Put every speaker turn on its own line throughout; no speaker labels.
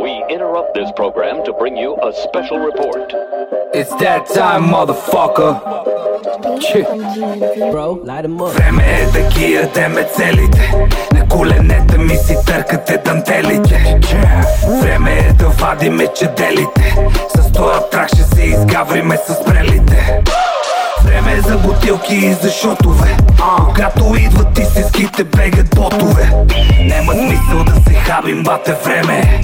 We interrupt this program to bring you a special report.
It's that time, motherfucker.
Bro, light 'em up.
Време е да ги ядеме целите На коленете ми си търкате дантелите Време е да вадиме чаделите С този трак ще се изгавриме с прелите Време е за бутилки и за шотове Когато идват истинските бегат ботове. Нема смисъл да се хабим, бате време.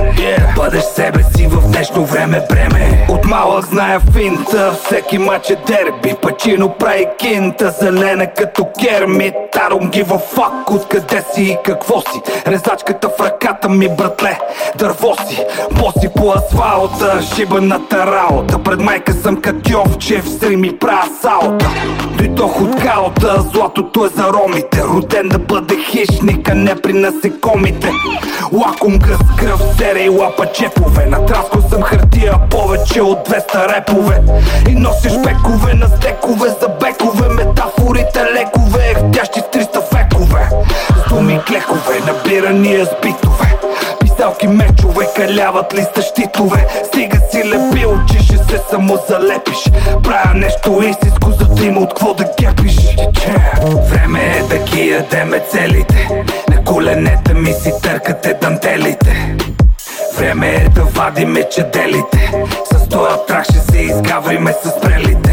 Бъдеш себе си в днешно време бреме. От малък зная финта, всеки мач е дерби. Пачино прави кинта, зелена като кермит don't give a fuck откъде си и какво си. Резачката в ръката ми, братле, дърво си. Боси по асфалта, шибаната работа. Пред майка съм катьовче, в сри ми правя салта Дойдох от калта, златото е за ромите. Роден да бъде хищник, а не при насекомите. Лаком гъс кръв, сере и лапа чепове. Натраскал съм хартия повече от 200 репове. И носиш пекове на стекове за бекове. Метафорите лекове, втящи с 300 векове С думи клекове, набирания с битове Писалки мечове, каляват листа щитове. Стига си лепил, че ще се само залепиш Правя нещо истинско, за да има от какво да гепиш? Време е да ги ядеме целите. На коленете ми си търкате дантелите. Време е да вадиме чаделите. С този трак ще се изгавриме с прелите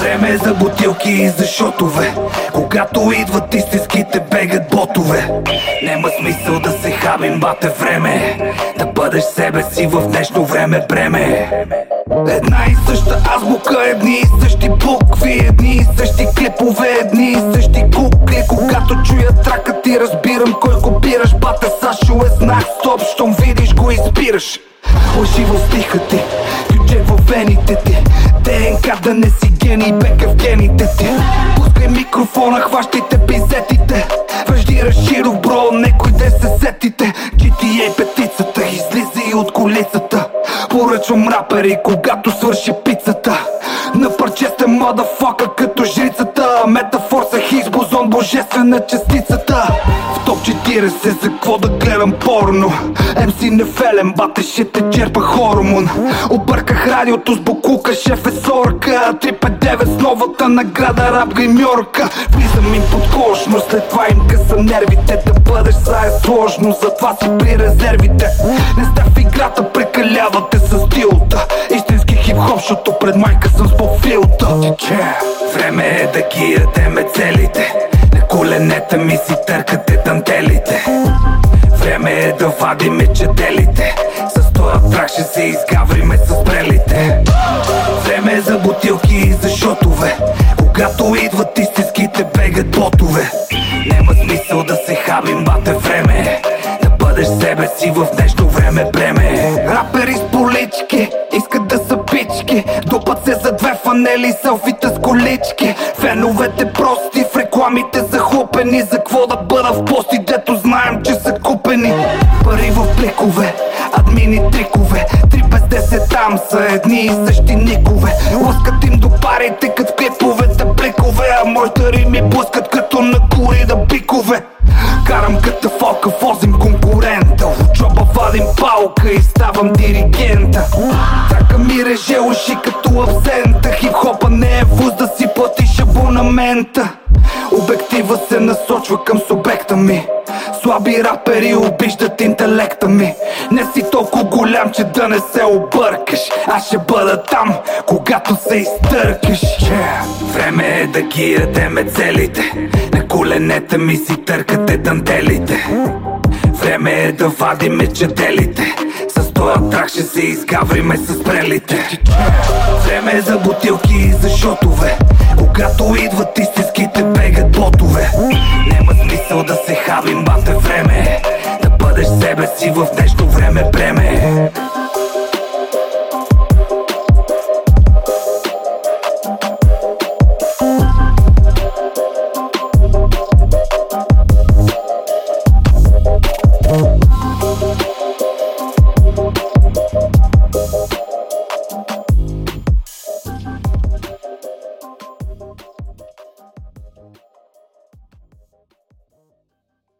Време за бутилки и за шотове. Когато идват истинските бегат ботове. Нема смисъл да се хабим, бате време. Да бъдеш себе си в днешно време бреме. Една и съща азбука, едни и същи букви Едни и същи клипове, едни и същи кукли. Когато чуя трака ти разбирам кой копираш Бата Сашо е знак, стоп, щом видиш го избираш. Лъжи в стиха ти, бюджет в вените ти ДНК да не си гений, бека в гените ти Пускай микрофона, хващайте пизетите Вежди разширох бро, некой ден се сетите. GTA петицата, излиза и от колицата. Поръчвам рапери, когато свърши пицата. На парче сте мадафака като жрицата. Метафор са хигс, бозон, божествена частицата Топ 40 за какво да гледам порно? МС нефелен, бате ще те черпа хормон. Обърках радиото с букука, шеф е сорка. 359 с новата награда рап гримьорка Влизам им под кошно, след това им къса нервите. Да бъдеш са е сложно, затова си при резервите. Не сте в играта, прекалявате с стилта Истински хип-хоп, защото пред майка съм с по-филта. Време е да ги ядеме целите Коленете ми си търкате дантелите. Време е да вадиме чаделите С този трак ще се изгавриме с прелите. Време е за бутилки и за шотове. Когато идват истинските бегат ботове. Нема смисъл да се хабим, бате време Да бъдеш себе си в днешно време бреме Рапери с полички, искат да са пички. Дупат се за две фанели, селфита с колички. Феновете прости, в рекламите захлупени За какво да бъда в пости, дето знаем, че са купени. Пари в пликове, админи трикове Три без 10 там са едни и същи никове. Лъскат им до парите, в клиповете пликове А моите рими блъскат като на корида бикове. Карам като фока, возим конкурента В джоба вадим палка и ставам диригента. Трака ми реже уши като абсента Хип-хопа не е вуз да си платиш абонамента насочва към субекта ми. Слаби рапери обиждат интелекта ми. Не си толкова голям, че да не се объркаш. Аз ще бъда там, когато се изтъркаш. Време е да ги ядеме целите. На коленете ми си търкате дантелите Време е да вадиме чаделите С този трак ще се изгавриме с прелите. Време е за бутилки и за шотове. Когато идват истинските бегат ботове. Нема смисъл да се хабим, бате време. Да бъдеш себе си в днешно време бреме